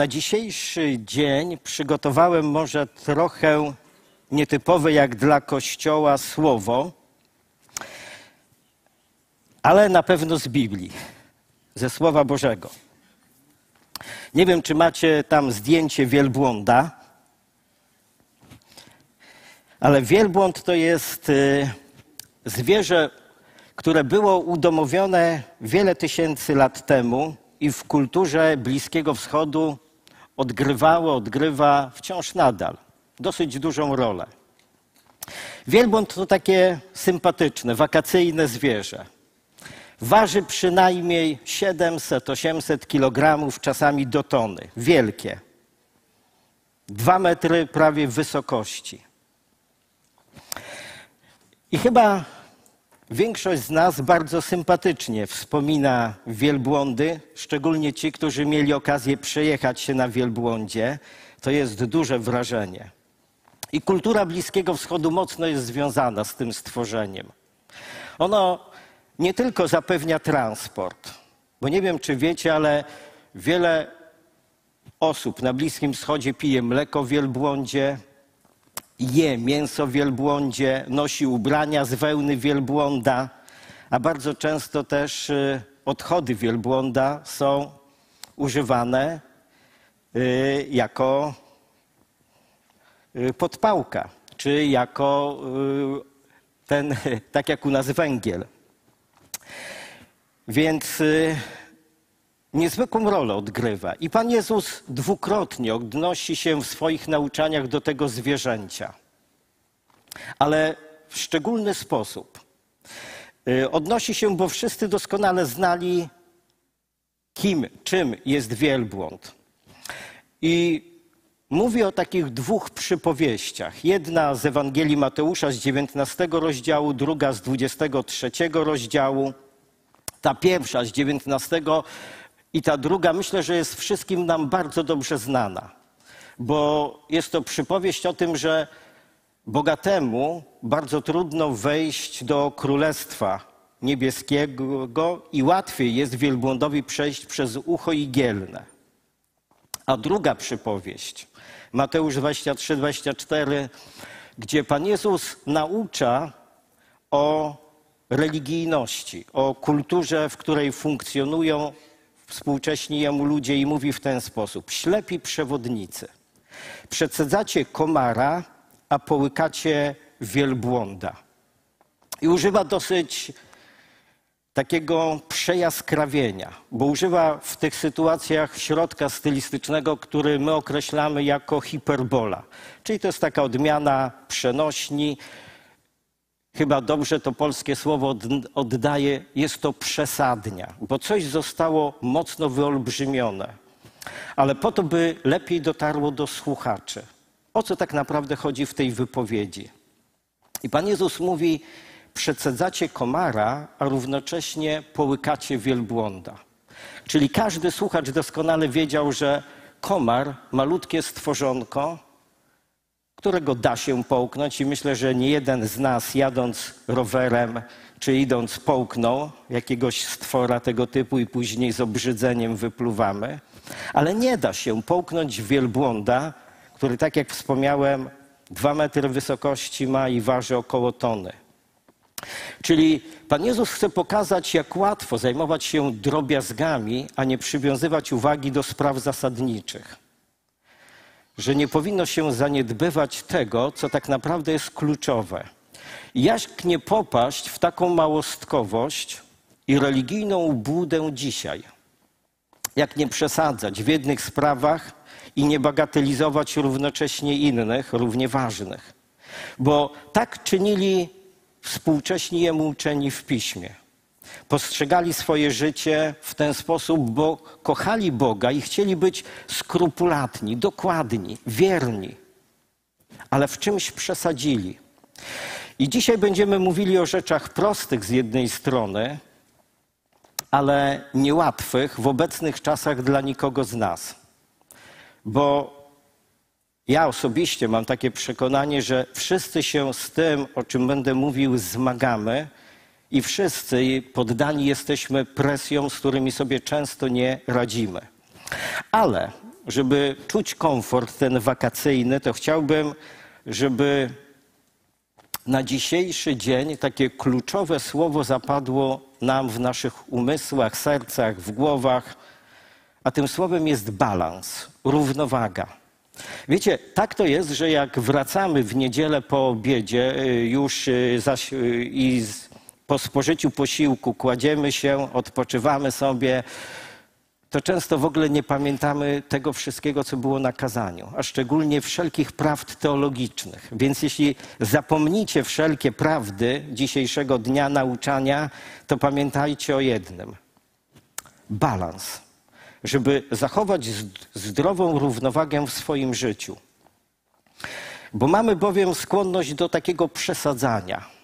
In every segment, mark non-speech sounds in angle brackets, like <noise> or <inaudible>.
na dzisiejszy dzień przygotowałem może trochę nietypowe jak dla Kościoła słowo, ale na pewno z Biblii, ze Słowa Bożego. Nie wiem, czy macie tam zdjęcie wielbłąda, ale wielbłąd to jest y, zwierzę, które było udomowione wiele tysięcy lat temu i w kulturze Bliskiego Wschodu odgrywało, odgrywa wciąż nadal dosyć dużą rolę. Wielbłąd to takie sympatyczne, wakacyjne zwierzę. Waży przynajmniej 700-800 kg, czasami do tony. Wielkie. Dwa metry prawie wysokości. I chyba większość z nas bardzo sympatycznie wspomina wielbłądy, szczególnie ci, którzy mieli okazję przejechać się na wielbłądzie. To jest duże wrażenie. I kultura Bliskiego Wschodu mocno jest związana z tym stworzeniem. Ono nie tylko zapewnia transport, bo nie wiem, czy wiecie, ale wiele osób na Bliskim Wschodzie pije mleko w wielbłądzie, je mięso wielbłądzie, nosi ubrania z wełny wielbłąda, a bardzo często też y, odchody wielbłąda są używane y, jako y, podpałka, czy jako ten, <laughs> tak jak u nas węgiel. Więc niezwykłą rolę odgrywa. I Pan Jezus dwukrotnie odnosi się w swoich nauczaniach do tego zwierzęcia, ale w szczególny sposób. Y, odnosi się, bo wszyscy doskonale znali, kim, czym jest wielbłąd. I mówi o takich dwóch przypowieściach. Jedna z Ewangelii Mateusza z 19 rozdziału, druga z 23 rozdziału. Ta pierwsza z 19 i ta druga myślę, że jest wszystkim nam bardzo dobrze znana, bo jest to przypowieść o tym, że bogatemu bardzo trudno wejść do królestwa niebieskiego i łatwiej jest wielbłądowi przejść przez ucho igielne. A druga przypowieść, Mateusz 23, 24, gdzie Pan Jezus naucza o religijności, o kulturze, w której funkcjonują współcześni jemu ludzie i mówi w ten sposób: Ślepi przewodnicy, przecedzacie komara, a połykacie wielbłąda. I używa dosyć takiego przejaskrawienia, bo używa w tych sytuacjach środka stylistycznego, który my określamy jako hiperbola. Czyli to jest taka odmiana przenośni, chyba dobrze to polskie słowo oddaje, jest to przesadnia, bo coś zostało mocno wyolbrzymione, ale po to, by lepiej dotarło do słuchaczy. O co tak naprawdę chodzi w tej wypowiedzi? I Pan Jezus mówi, przecedzacie komara, a równocześnie połykacie wielbłąda. Czyli każdy słuchacz doskonale wiedział, że komar, malutkie stworzonko, którego da się połknąć i myślę, że nie jeden z nas jadąc rowerem czy idąc połknął jakiegoś stwora tego typu i później z obrzydzeniem wypluwamy. Ale nie da się połknąć wielbłąda, który tak jak wspomniałem dwa metry wysokości ma i waży około tony. Czyli Pan Jezus chce pokazać, jak łatwo zajmować się drobiazgami, a nie przywiązywać uwagi do spraw zasadniczych że nie powinno się zaniedbywać tego, co tak naprawdę jest kluczowe. Jak nie popaść w taką małostkowość i religijną budę dzisiaj? Jak nie przesadzać w jednych sprawach i nie bagatelizować równocześnie innych, równie ważnych? Bo tak czynili współcześni jemu uczeni w piśmie postrzegali swoje życie w ten sposób, bo kochali Boga i chcieli być skrupulatni, dokładni, wierni, ale w czymś przesadzili. I dzisiaj będziemy mówili o rzeczach prostych z jednej strony, ale niełatwych w obecnych czasach dla nikogo z nas. Bo ja osobiście mam takie przekonanie, że wszyscy się z tym, o czym będę mówił, zmagamy i wszyscy poddani jesteśmy presjom, z którymi sobie często nie radzimy. Ale żeby czuć komfort ten wakacyjny, to chciałbym, żeby na dzisiejszy dzień takie kluczowe słowo zapadło nam w naszych umysłach, sercach, w głowach, a tym słowem jest balans, równowaga. Wiecie, tak to jest, że jak wracamy w niedzielę po obiedzie y, już y, zaś, y, i po spożyciu posiłku kładziemy się, odpoczywamy sobie, to często w ogóle nie pamiętamy tego wszystkiego, co było na kazaniu, a szczególnie wszelkich prawd teologicznych. Więc jeśli zapomnicie wszelkie prawdy dzisiejszego dnia nauczania, to pamiętajcie o jednym: balans, żeby zachować zdrową równowagę w swoim życiu. Bo mamy bowiem skłonność do takiego przesadzania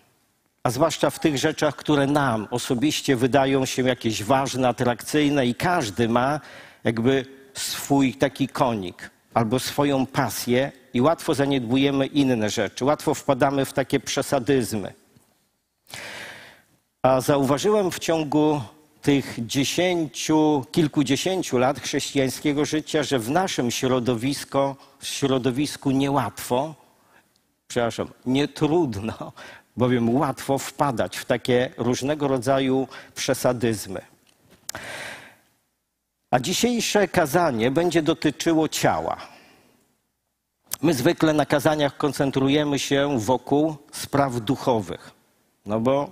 a zwłaszcza w tych rzeczach, które nam osobiście wydają się jakieś ważne, atrakcyjne i każdy ma jakby swój taki konik albo swoją pasję i łatwo zaniedbujemy inne rzeczy, łatwo wpadamy w takie przesadyzmy. A zauważyłem w ciągu tych dziesięciu, kilkudziesięciu lat chrześcijańskiego życia, że w naszym środowisku, środowisku niełatwo, przepraszam, nie trudno bowiem łatwo wpadać w takie różnego rodzaju przesadyzmy. A dzisiejsze kazanie będzie dotyczyło ciała. My zwykle na kazaniach koncentrujemy się wokół spraw duchowych, no bo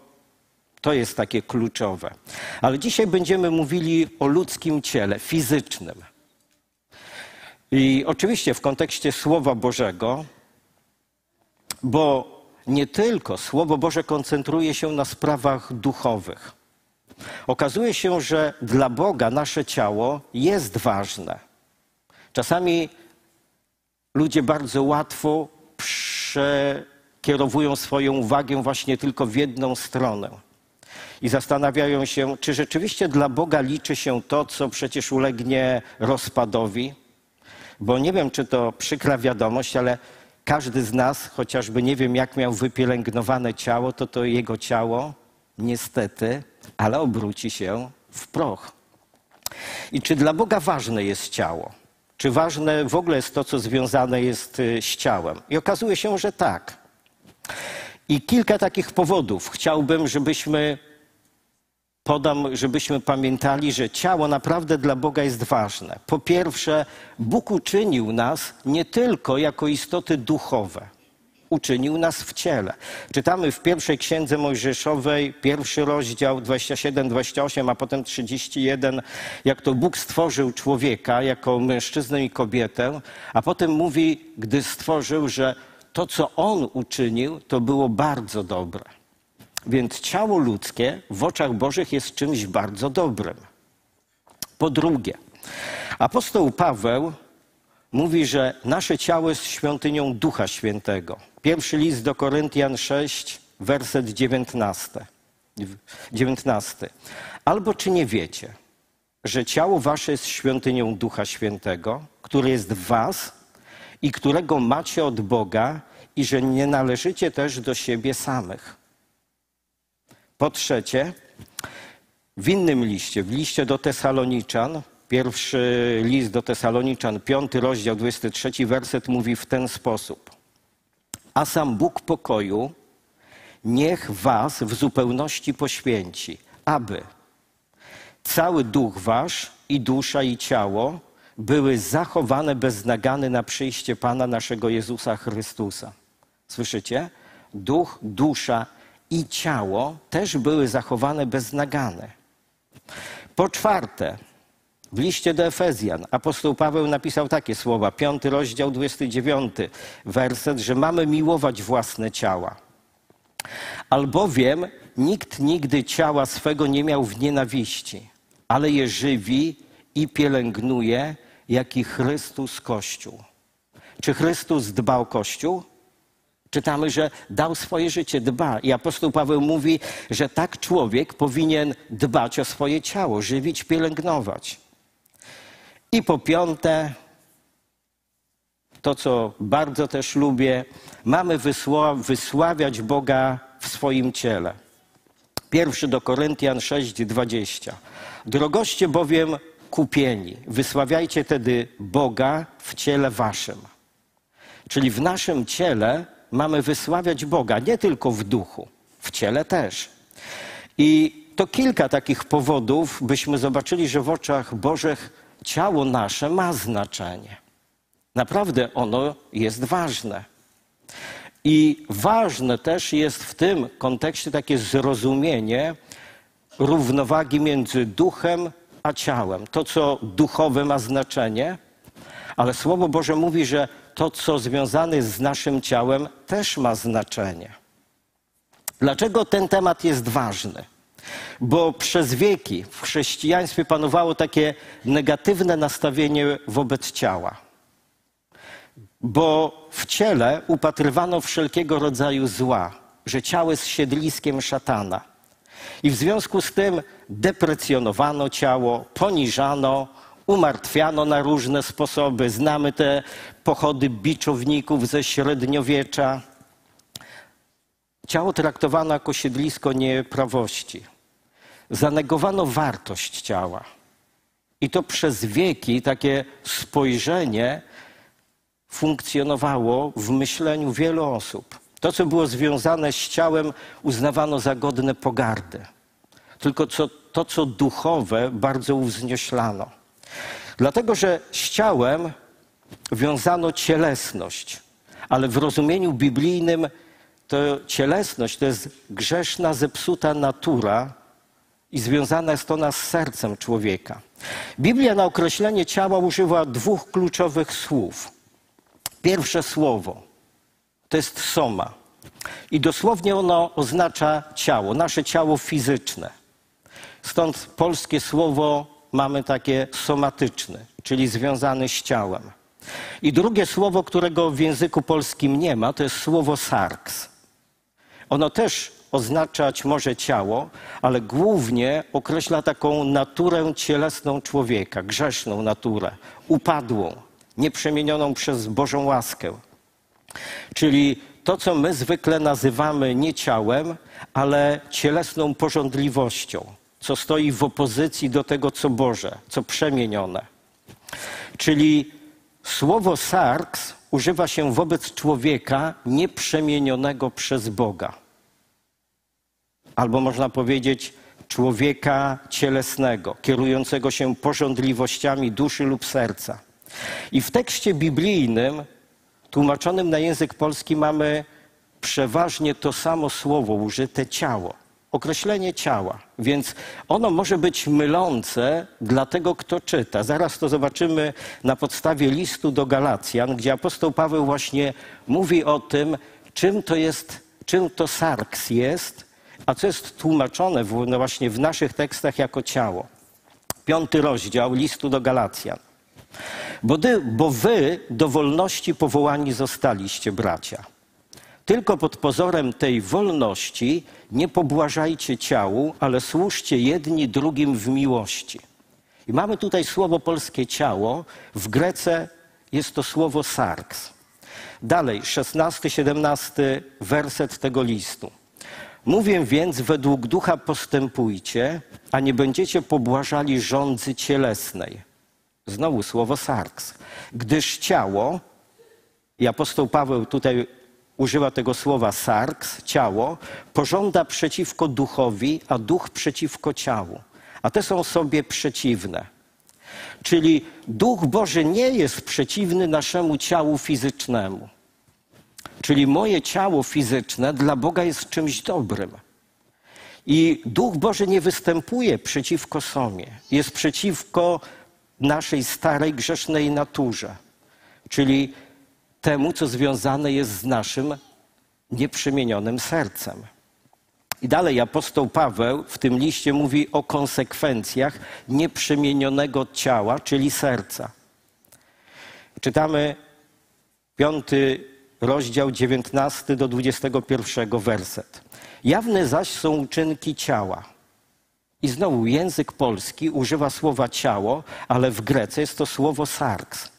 to jest takie kluczowe. Ale dzisiaj będziemy mówili o ludzkim ciele, fizycznym. I oczywiście w kontekście Słowa Bożego, bo nie tylko Słowo Boże koncentruje się na sprawach duchowych. Okazuje się, że dla Boga nasze ciało jest ważne. Czasami ludzie bardzo łatwo przekierowują swoją uwagę właśnie tylko w jedną stronę. I zastanawiają się, czy rzeczywiście dla Boga liczy się to, co przecież ulegnie rozpadowi. Bo nie wiem, czy to przykra wiadomość, ale każdy z nas, chociażby nie wiem, jak miał wypielęgnowane ciało, to to jego ciało niestety, ale obróci się w proch. I czy dla Boga ważne jest ciało? Czy ważne w ogóle jest to, co związane jest y, z ciałem? I okazuje się, że tak. I kilka takich powodów chciałbym, żebyśmy podam, żebyśmy pamiętali, że ciało naprawdę dla Boga jest ważne. Po pierwsze, Bóg uczynił nas nie tylko jako istoty duchowe, uczynił nas w ciele. Czytamy w pierwszej księdze Mojżeszowej, pierwszy rozdział 27-28, a potem 31, jak to Bóg stworzył człowieka jako mężczyznę i kobietę, a potem mówi, gdy stworzył, że to, co on uczynił, to było bardzo dobre. Więc ciało ludzkie w oczach Bożych jest czymś bardzo dobrym. Po drugie, apostoł Paweł mówi, że nasze ciało jest świątynią Ducha Świętego. Pierwszy list do Koryntian 6, werset 19. 19. Albo czy nie wiecie, że ciało wasze jest świątynią Ducha Świętego, który jest w was i którego macie od Boga i że nie należycie też do siebie samych. Po trzecie, w innym liście, w liście do Tesaloniczan, pierwszy list do Tesaloniczan, piąty rozdział, 23 werset mówi w ten sposób. A sam Bóg pokoju niech was w zupełności poświęci, aby cały duch wasz i dusza i ciało były zachowane bez nagany na przyjście Pana naszego Jezusa Chrystusa. Słyszycie? Duch, dusza i ciało też były zachowane bez nagany. Po czwarte, w liście do Efezjan apostoł Paweł napisał takie słowa, piąty rozdział, 29 werset, że mamy miłować własne ciała. Albowiem nikt nigdy ciała swego nie miał w nienawiści, ale je żywi i pielęgnuje, jak i Chrystus Kościół. Czy Chrystus dba o Kościół? Czytamy, że dał swoje życie, dba. I apostoł Paweł mówi, że tak człowiek powinien dbać o swoje ciało, żywić, pielęgnować. I po piąte, to co bardzo też lubię, mamy wysławiać Boga w swoim ciele. Pierwszy do Koryntian 6:20. Drogoście bowiem kupieni. Wysławiajcie tedy Boga w ciele waszym. Czyli w naszym ciele mamy wysławiać Boga, nie tylko w duchu, w ciele też. I to kilka takich powodów, byśmy zobaczyli, że w oczach Bożych ciało nasze ma znaczenie. Naprawdę ono jest ważne. I ważne też jest w tym kontekście takie zrozumienie równowagi między duchem a ciałem. To, co duchowe ma znaczenie, ale Słowo Boże mówi, że to, co związane jest z naszym ciałem, też ma znaczenie. Dlaczego ten temat jest ważny? Bo przez wieki w chrześcijaństwie panowało takie negatywne nastawienie wobec ciała. Bo w ciele upatrywano wszelkiego rodzaju zła, że ciało jest siedliskiem szatana. I w związku z tym deprecjonowano ciało, poniżano, umartwiano na różne sposoby. Znamy te pochody biczowników ze średniowiecza. Ciało traktowano jako siedlisko nieprawości. Zanegowano wartość ciała. I to przez wieki takie spojrzenie funkcjonowało w myśleniu wielu osób. To, co było związane z ciałem, uznawano za godne pogardy. Tylko co, to, co duchowe, bardzo uwznioślano. Dlatego, że z ciałem wiązano cielesność, ale w rozumieniu biblijnym to cielesność to jest grzeszna, zepsuta natura i związana jest ona z sercem człowieka. Biblia na określenie ciała używa dwóch kluczowych słów. Pierwsze słowo to jest soma. I dosłownie ono oznacza ciało, nasze ciało fizyczne. Stąd polskie słowo mamy takie somatyczne, czyli związane z ciałem. I drugie słowo, którego w języku polskim nie ma, to jest słowo sarks. Ono też oznaczać może ciało, ale głównie określa taką naturę cielesną człowieka, grzeszną naturę, upadłą, nieprzemienioną przez Bożą łaskę. Czyli to, co my zwykle nazywamy nie ciałem, ale cielesną porządliwością, co stoi w opozycji do tego, co Boże, co przemienione. Czyli słowo sarks używa się wobec człowieka nieprzemienionego przez Boga. Albo można powiedzieć człowieka cielesnego, kierującego się porządliwościami duszy lub serca. I w tekście biblijnym, tłumaczonym na język polski, mamy przeważnie to samo słowo użyte ciało, określenie ciała. Więc ono może być mylące dla tego, kto czyta. Zaraz to zobaczymy na podstawie listu do Galacjan, gdzie apostoł Paweł właśnie mówi o tym, czym to jest, czym to sarks jest, a co jest tłumaczone w, no właśnie w naszych tekstach jako ciało. Piąty rozdział listu do Galacjan. Bo, dy, bo wy do wolności powołani zostaliście, bracia. Tylko pod pozorem tej wolności nie pobłażajcie ciału, ale służcie jedni drugim w miłości. I mamy tutaj słowo polskie ciało, w Grece jest to słowo sarks. Dalej, 16-17 werset tego listu. Mówię więc, według ducha postępujcie, a nie będziecie pobłażali rządzy cielesnej Znowu słowo sarks. Gdyż ciało, i apostoł Paweł tutaj używa tego słowa sarks, ciało, pożąda przeciwko duchowi, a duch przeciwko ciału. A te są sobie przeciwne. Czyli duch Boży nie jest przeciwny naszemu ciału fizycznemu. Czyli moje ciało fizyczne dla Boga jest czymś dobrym. I duch Boży nie występuje przeciwko sobie, jest przeciwko naszej starej grzesznej naturze, czyli temu, co związane jest z naszym nieprzemienionym sercem. I dalej apostoł Paweł w tym liście mówi o konsekwencjach nieprzemienionego ciała, czyli serca. Czytamy piąty rozdział 19 do 21 werset. Jawne zaś są uczynki ciała i znowu język polski używa słowa ciało, ale w Grece jest to słowo sarks.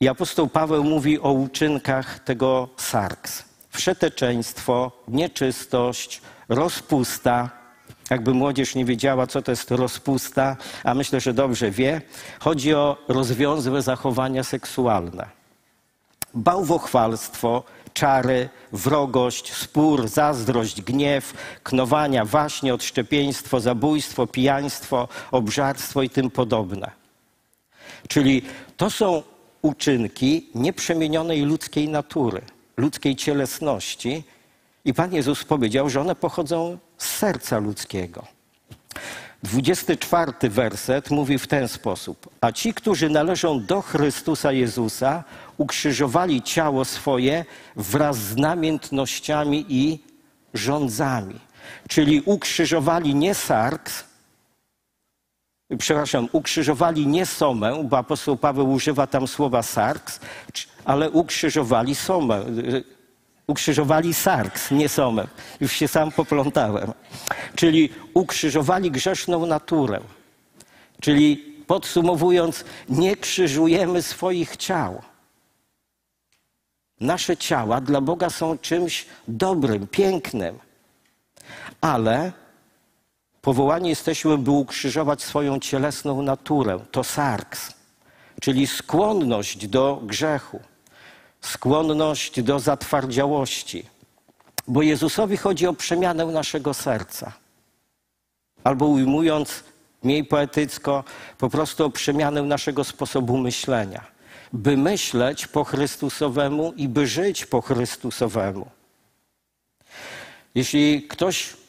I apostoł Paweł mówi o uczynkach tego sarks. Wszeteczeństwo, nieczystość, rozpusta, Jakby młodzież nie wiedziała, co to jest rozpusta, a myślę, że dobrze wie, chodzi o rozwiązłe zachowania seksualne. Bałwochwalstwo, czary, wrogość, spór, zazdrość, gniew, knowania, waśnie, odszczepieństwo, zabójstwo, pijaństwo, obżarstwo i tym podobne. Czyli to są uczynki nieprzemienionej ludzkiej natury, ludzkiej cielesności. I Pan Jezus powiedział, że one pochodzą z serca ludzkiego. 24 werset mówi w ten sposób: A ci, którzy należą do Chrystusa Jezusa, ukrzyżowali ciało swoje wraz z namiętnościami i rządzami. Czyli ukrzyżowali nie sarks, przepraszam, ukrzyżowali nie somę, bo apostoł Paweł używa tam słowa sarks, ale ukrzyżowali somę, ukrzyżowali sarks, nie somę. Już się sam poplątałem. Czyli ukrzyżowali grzeszną naturę. Czyli podsumowując, nie krzyżujemy swoich ciał. Nasze ciała dla Boga są czymś dobrym, pięknym, ale powołani jesteśmy, by ukrzyżować swoją cielesną naturę. To sarks, czyli skłonność do grzechu, skłonność do zatwardziałości. Bo Jezusowi chodzi o przemianę naszego serca. Albo ujmując mniej poetycko, po prostu o przemianę naszego sposobu myślenia. By myśleć po Chrystusowemu i by żyć po Chrystusowemu. Jeśli ktoś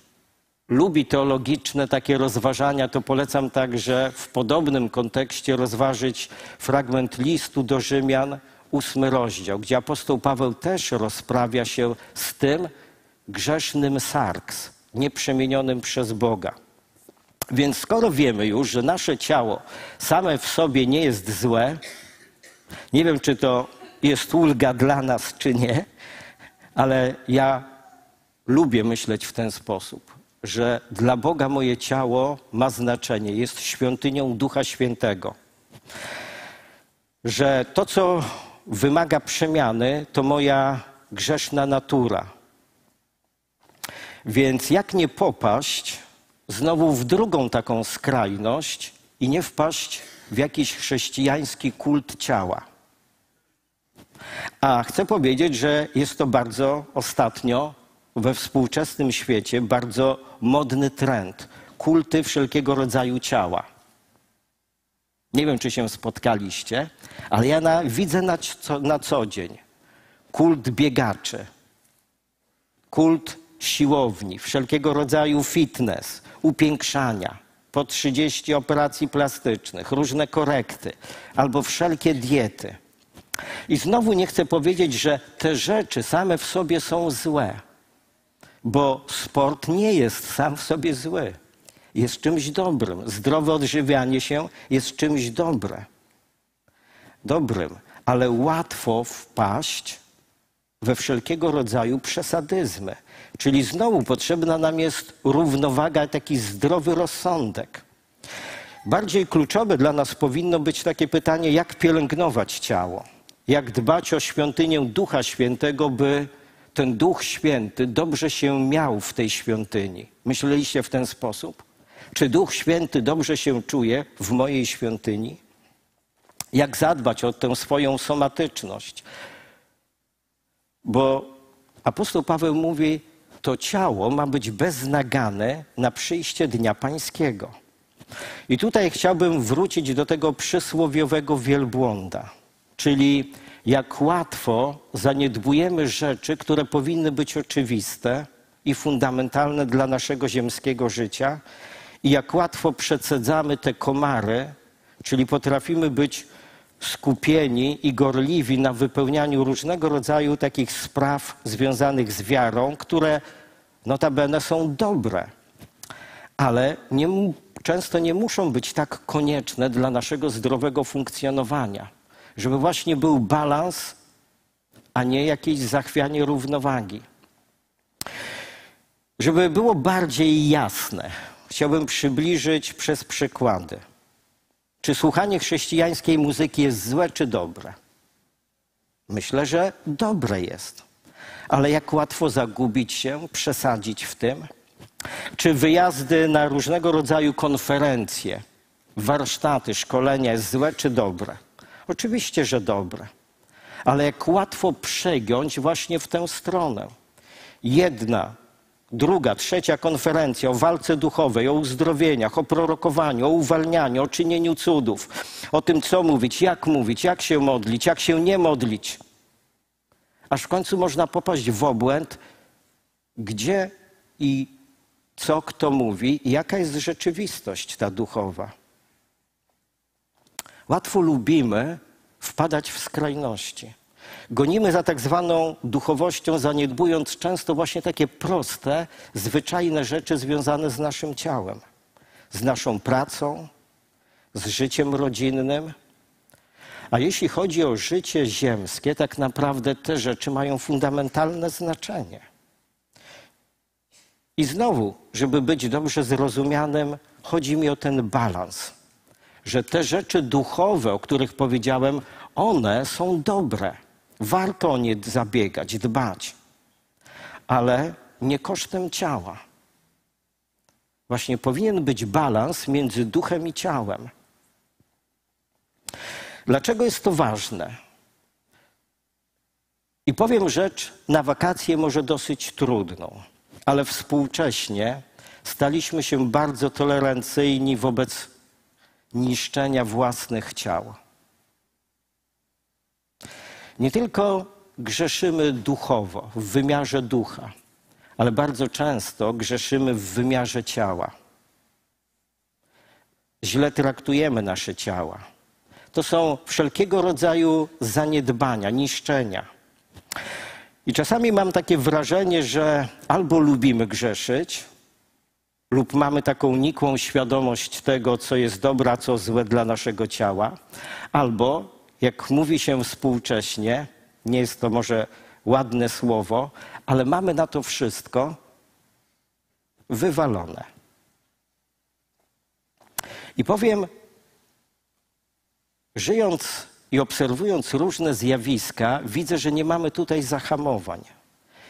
lubi teologiczne takie rozważania, to polecam także w podobnym kontekście rozważyć fragment listu do Rzymian, ósmy rozdział, gdzie apostoł Paweł też rozprawia się z tym grzesznym sarks, nieprzemienionym przez Boga. Więc skoro wiemy już, że nasze ciało same w sobie nie jest złe, nie wiem, czy to jest ulga dla nas, czy nie, ale ja lubię myśleć w ten sposób że dla Boga moje ciało ma znaczenie, jest świątynią Ducha Świętego. Że to, co wymaga przemiany, to moja grzeszna natura. Więc jak nie popaść znowu w drugą taką skrajność i nie wpaść w jakiś chrześcijański kult ciała. A chcę powiedzieć, że jest to bardzo ostatnio we współczesnym świecie bardzo modny trend kulty wszelkiego rodzaju ciała. Nie wiem, czy się spotkaliście, ale ja na, widzę na na co dzień kult biegaczy, kult siłowni, wszelkiego rodzaju fitness, upiększania, po 30 operacji plastycznych, różne korekty albo wszelkie diety. I znowu nie chcę powiedzieć, że te rzeczy same w sobie są złe bo sport nie jest sam w sobie zły. Jest czymś dobrym. Zdrowe odżywianie się jest czymś dobre. dobrym, ale łatwo wpaść we wszelkiego rodzaju przesadyzmy. Czyli znowu potrzebna nam jest równowaga, taki zdrowy rozsądek. Bardziej kluczowe dla nas powinno być takie pytanie, jak pielęgnować ciało, jak dbać o świątynię Ducha Świętego, by ten Duch Święty dobrze się miał w tej świątyni. Myśleliście w ten sposób? Czy Duch Święty dobrze się czuje w mojej świątyni? Jak zadbać o tę swoją somatyczność? Bo apostoł Paweł mówi, to ciało ma być beznagane na przyjście Dnia Pańskiego. I tutaj chciałbym wrócić do tego przysłowiowego wielbłąda, czyli jak łatwo zaniedbujemy rzeczy, które powinny być oczywiste i fundamentalne dla naszego ziemskiego życia, i jak łatwo przecedzamy te komary, czyli potrafimy być skupieni i gorliwi na wypełnianiu różnego rodzaju takich spraw związanych z wiarą, które notabene są dobre, ale nie, często nie muszą być tak konieczne dla naszego zdrowego funkcjonowania żeby właśnie był balans, a nie jakieś zachwianie równowagi. Żeby było bardziej jasne, chciałbym przybliżyć przez przykłady. Czy słuchanie chrześcijańskiej muzyki jest złe czy dobre? Myślę, że dobre jest. Ale jak łatwo zagubić się, przesadzić w tym. czy wyjazdy na różnego rodzaju konferencje, warsztaty, szkolenia jest złe czy dobre? Oczywiście, że dobre. Ale jak łatwo przegiąć właśnie w tę stronę. Jedna, druga, trzecia konferencja o walce duchowej, o uzdrowieniach, o prorokowaniu, o uwalnianiu, o czynieniu cudów, o tym, co mówić, jak mówić, jak się modlić, jak się nie modlić. Aż w końcu można popaść w obłęd, gdzie i co kto mówi jaka jest rzeczywistość ta duchowa. Łatwo lubimy wpadać w skrajności. Gonimy za tak zwaną duchowością, zaniedbując często właśnie takie proste, zwyczajne rzeczy związane z naszym ciałem, z naszą pracą, z życiem rodzinnym. A jeśli chodzi o życie ziemskie, tak naprawdę te rzeczy mają fundamentalne znaczenie. I znowu, żeby być dobrze zrozumianym, chodzi mi o ten balans, że te rzeczy duchowe, o których powiedziałem, one są dobre. Warto o nie zabiegać, dbać, ale nie kosztem ciała. Właśnie powinien być balans między duchem i ciałem. Dlaczego jest to ważne? I powiem rzecz na wakacje może dosyć trudną ale współcześnie staliśmy się bardzo tolerancyjni wobec niszczenia własnych ciał. Nie tylko grzeszymy duchowo, w wymiarze ducha, ale bardzo często grzeszymy w wymiarze ciała. Źle traktujemy nasze ciała. To są wszelkiego rodzaju zaniedbania, niszczenia. I czasami mam takie wrażenie, że albo lubimy grzeszyć, lub mamy taką nikłą świadomość tego, co jest dobre, a co złe dla naszego ciała, albo, jak mówi się współcześnie, nie jest to może ładne słowo, ale mamy na to wszystko wywalone. I powiem, żyjąc i obserwując różne zjawiska, widzę, że nie mamy tutaj zahamowań.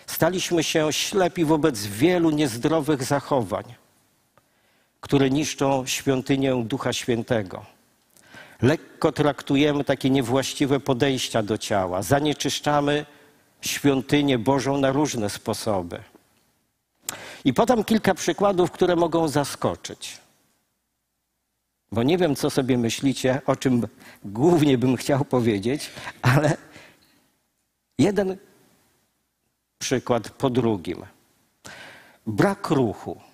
Staliśmy się ślepi wobec wielu niezdrowych zachowań, które niszczą świątynię Ducha Świętego. Lekko traktujemy takie niewłaściwe podejścia do ciała, zanieczyszczamy świątynię Bożą na różne sposoby. I podam kilka przykładów, które mogą zaskoczyć. Bo nie wiem, co sobie myślicie, o czym głównie bym chciał powiedzieć, ale jeden przykład po drugim. Brak ruchu.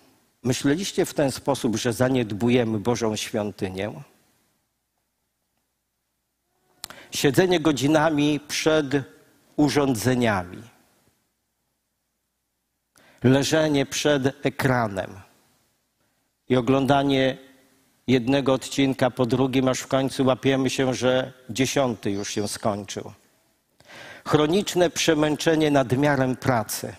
Myśleliście w ten sposób, że zaniedbujemy Bożą świątynię? Siedzenie godzinami przed urządzeniami. Leżenie przed ekranem i oglądanie jednego odcinka po drugim, aż w końcu łapiemy się, że dziesiąty już się skończył. Chroniczne przemęczenie nadmiarem pracy.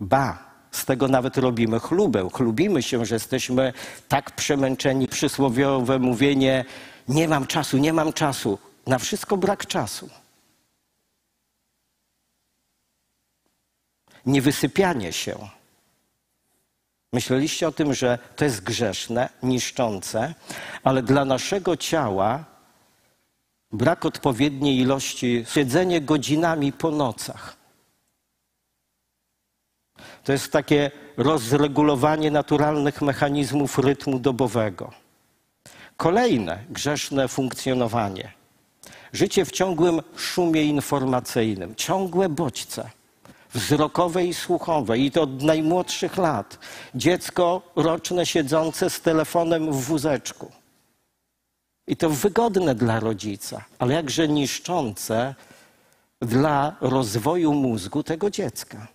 Ba, z tego nawet robimy chlubę. Chlubimy się, że jesteśmy tak przemęczeni. Przysłowiowe mówienie: Nie mam czasu, nie mam czasu. Na wszystko brak czasu. Niewysypianie się. Myśleliście o tym, że to jest grzeszne, niszczące, ale dla naszego ciała brak odpowiedniej ilości, siedzenie godzinami po nocach. To jest takie rozregulowanie naturalnych mechanizmów rytmu dobowego. Kolejne grzeszne funkcjonowanie. Życie w ciągłym szumie informacyjnym, ciągłe bodźce wzrokowe i słuchowe, i to od najmłodszych lat. Dziecko roczne siedzące z telefonem w wózeczku. I to wygodne dla rodzica, ale jakże niszczące dla rozwoju mózgu tego dziecka.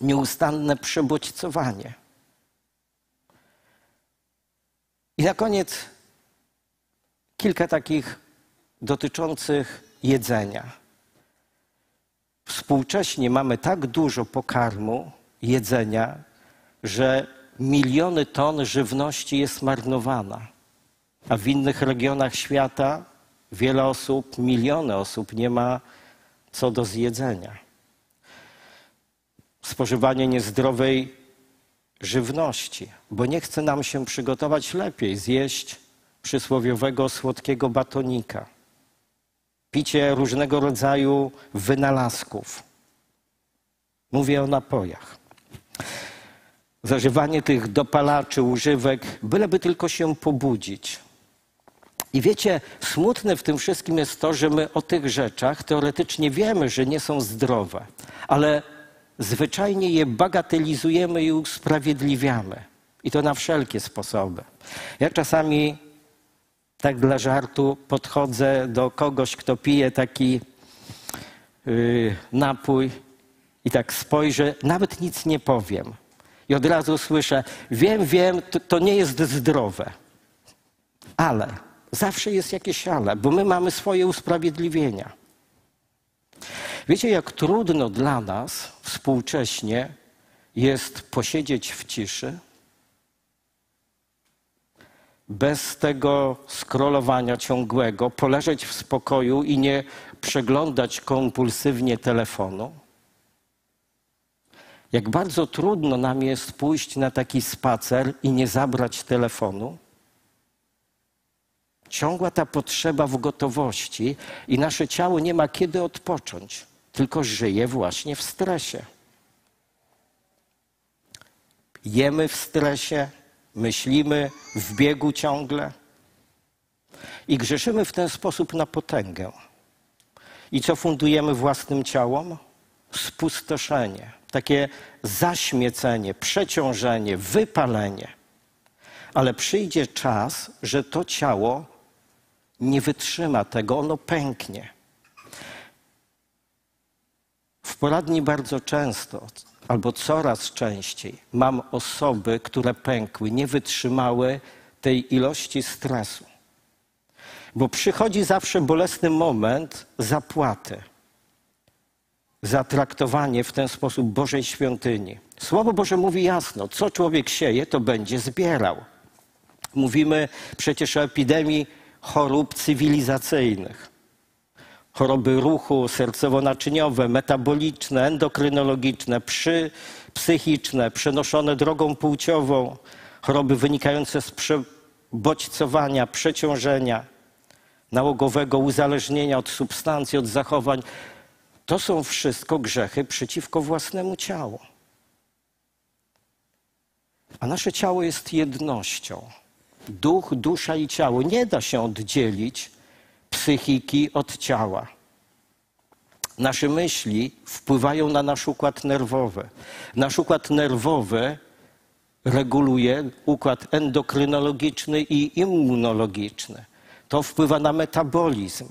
Nieustanne przebodźcowanie. I na koniec kilka takich dotyczących jedzenia. Współcześnie mamy tak dużo pokarmu, jedzenia, że miliony ton żywności jest marnowana. A w innych regionach świata wiele osób, miliony osób nie ma co do zjedzenia. Spożywanie niezdrowej żywności, bo nie chce nam się przygotować lepiej, zjeść przysłowiowego słodkiego batonika, picie różnego rodzaju wynalazków. Mówię o napojach. Zażywanie tych dopalaczy, używek, byleby tylko się pobudzić. I wiecie, smutne w tym wszystkim jest to, że my o tych rzeczach teoretycznie wiemy, że nie są zdrowe, ale zwyczajnie je bagatelizujemy i usprawiedliwiamy. I to na wszelkie sposoby. Ja czasami tak dla żartu podchodzę do kogoś, kto pije taki yy, napój i tak spojrzę, nawet nic nie powiem. I od razu słyszę, wiem, wiem, to, to nie jest zdrowe. Ale, zawsze jest jakieś ale, bo my mamy swoje usprawiedliwienia. Wiecie, jak trudno dla nas współcześnie jest posiedzieć w ciszy, bez tego skrolowania ciągłego, poleżeć w spokoju i nie przeglądać kompulsywnie telefonu? Jak bardzo trudno nam jest pójść na taki spacer i nie zabrać telefonu? Ciągła ta potrzeba w gotowości i nasze ciało nie ma kiedy odpocząć, tylko żyje właśnie w stresie. Jemy w stresie, myślimy w biegu ciągle i grzeszymy w ten sposób na potęgę. I co fundujemy własnym ciałom? Spustoszenie, takie zaśmiecenie, przeciążenie, wypalenie. Ale przyjdzie czas, że to ciało nie wytrzyma tego, ono pęknie. W poradni bardzo często, albo coraz częściej, mam osoby, które pękły, nie wytrzymały tej ilości stresu. Bo przychodzi zawsze bolesny moment zapłaty za traktowanie w ten sposób Bożej świątyni. Słowo Boże mówi jasno, co człowiek sieje, to będzie zbierał. Mówimy przecież o epidemii chorób cywilizacyjnych. Choroby ruchu sercowo-naczyniowe, metaboliczne, endokrynologiczne, przy, psychiczne, przenoszone drogą płciową, choroby wynikające z przebodźcowania, przeciążenia, nałogowego uzależnienia od substancji, od zachowań. To są wszystko grzechy przeciwko własnemu ciału. A nasze ciało jest jednością. Duch, dusza i ciało. Nie da się oddzielić psychiki od ciała. Nasze myśli wpływają na nasz układ nerwowy. Nasz układ nerwowy reguluje układ endokrynologiczny i immunologiczny. To wpływa na metabolizm.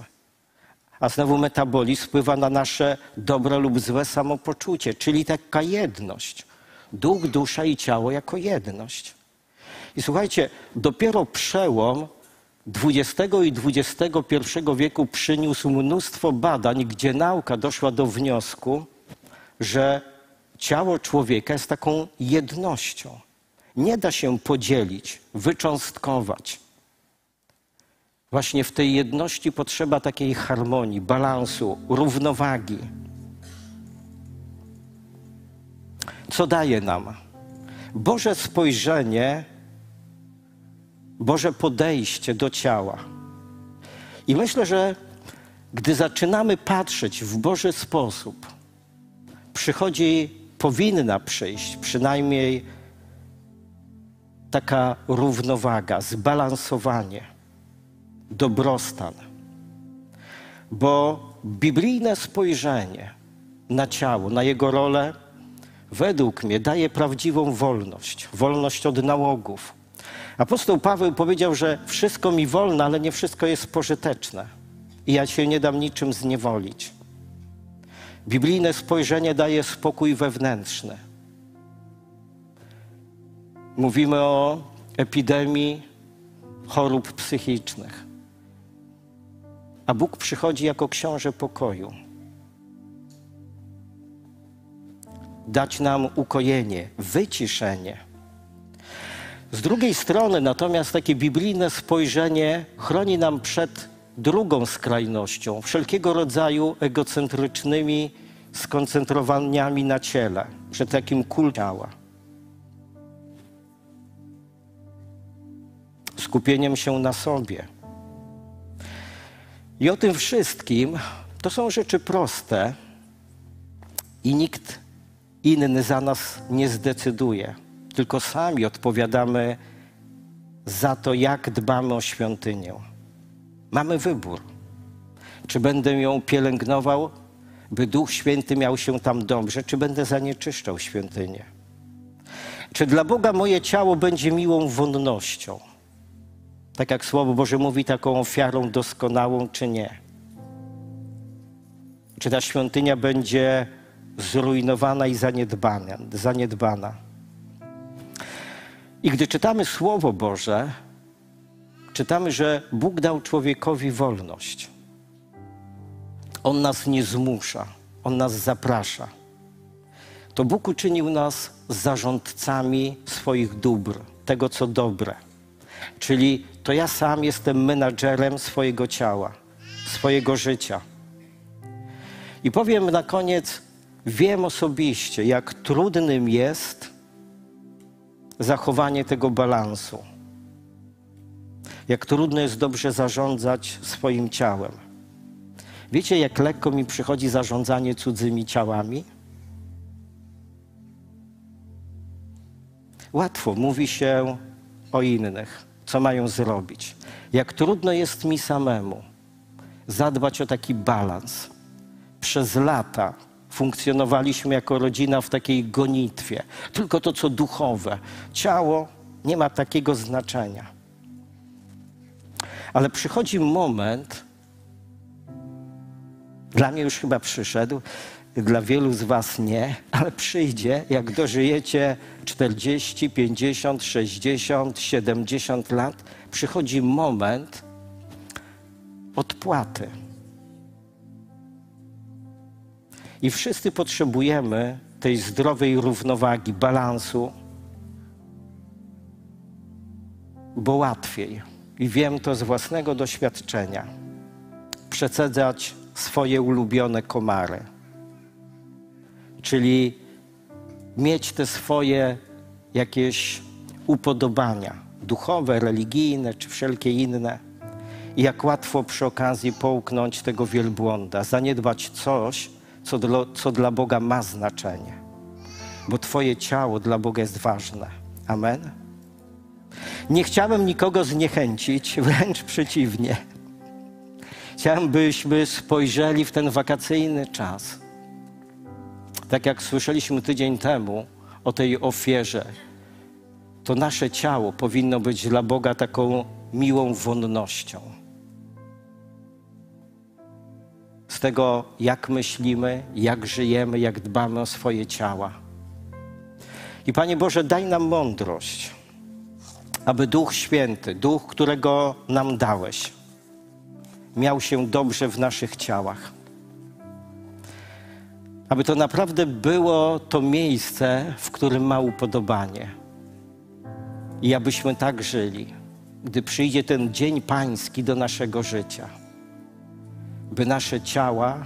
A znowu metabolizm wpływa na nasze dobre lub złe samopoczucie, czyli taka jedność. Duch, dusza i ciało jako jedność. I słuchajcie, dopiero przełom XX i XXI wieku przyniósł mnóstwo badań, gdzie nauka doszła do wniosku, że ciało człowieka jest taką jednością. Nie da się podzielić, wycząstkować. Właśnie w tej jedności potrzeba takiej harmonii, balansu, równowagi. Co daje nam? Boże spojrzenie Boże podejście do ciała. I myślę, że gdy zaczynamy patrzeć w Boży sposób, przychodzi, powinna przyjść przynajmniej taka równowaga, zbalansowanie, dobrostan. Bo biblijne spojrzenie na ciało, na jego rolę, według mnie daje prawdziwą wolność wolność od nałogów, Apostoł Paweł powiedział, że wszystko mi wolno, ale nie wszystko jest pożyteczne. I ja się nie dam niczym zniewolić. Biblijne spojrzenie daje spokój wewnętrzny. Mówimy o epidemii chorób psychicznych. A Bóg przychodzi jako książę pokoju. Dać nam ukojenie, wyciszenie z drugiej strony natomiast takie biblijne spojrzenie chroni nam przed drugą skrajnością, wszelkiego rodzaju egocentrycznymi skoncentrowaniami na ciele, przed takim kultem ciała. Skupieniem się na sobie. I o tym wszystkim to są rzeczy proste i nikt inny za nas nie zdecyduje tylko sami odpowiadamy za to, jak dbamy o świątynię. Mamy wybór. Czy będę ją pielęgnował, by Duch Święty miał się tam dobrze, czy będę zanieczyszczał świątynię? Czy dla Boga moje ciało będzie miłą wonnością? Tak jak Słowo Boże mówi, taką ofiarą doskonałą, czy nie? Czy ta świątynia będzie zrujnowana i zaniedbana? zaniedbana? I gdy czytamy Słowo Boże, czytamy, że Bóg dał człowiekowi wolność. On nas nie zmusza, On nas zaprasza. To Bóg uczynił nas zarządcami swoich dóbr, tego co dobre. Czyli to ja sam jestem menadżerem swojego ciała, swojego życia. I powiem na koniec, wiem osobiście, jak trudnym jest zachowanie tego balansu. Jak trudno jest dobrze zarządzać swoim ciałem. Wiecie, jak lekko mi przychodzi zarządzanie cudzymi ciałami? Łatwo mówi się o innych, co mają zrobić. Jak trudno jest mi samemu zadbać o taki balans. Przez lata funkcjonowaliśmy jako rodzina w takiej gonitwie. Tylko to, co duchowe. Ciało nie ma takiego znaczenia. Ale przychodzi moment, dla mnie już chyba przyszedł, dla wielu z Was nie, ale przyjdzie, jak dożyjecie 40, 50, 60, 70 lat, przychodzi moment odpłaty. I wszyscy potrzebujemy tej zdrowej równowagi, balansu, bo łatwiej, i wiem to z własnego doświadczenia, przecedzać swoje ulubione komary. Czyli mieć te swoje jakieś upodobania. Duchowe, religijne czy wszelkie inne. I jak łatwo przy okazji połknąć tego wielbłąda, zaniedbać coś, co dla, co dla Boga ma znaczenie. Bo Twoje ciało dla Boga jest ważne. Amen. Nie chciałem nikogo zniechęcić, <laughs> wręcz przeciwnie. Chciałem, byśmy spojrzeli w ten wakacyjny czas tak jak słyszeliśmy tydzień temu o tej ofierze, to nasze ciało powinno być dla Boga taką miłą wonnością. Z tego, jak myślimy, jak żyjemy, jak dbamy o swoje ciała. I Panie Boże, daj nam mądrość, aby Duch Święty, Duch, którego nam dałeś, miał się dobrze w naszych ciałach aby to naprawdę było to miejsce, w którym ma upodobanie. I abyśmy tak żyli, gdy przyjdzie ten dzień pański do naszego życia, by nasze ciała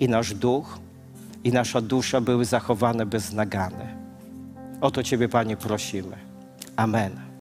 i nasz duch i nasza dusza były zachowane bez nagany. O to Ciebie, Panie, prosimy. Amen.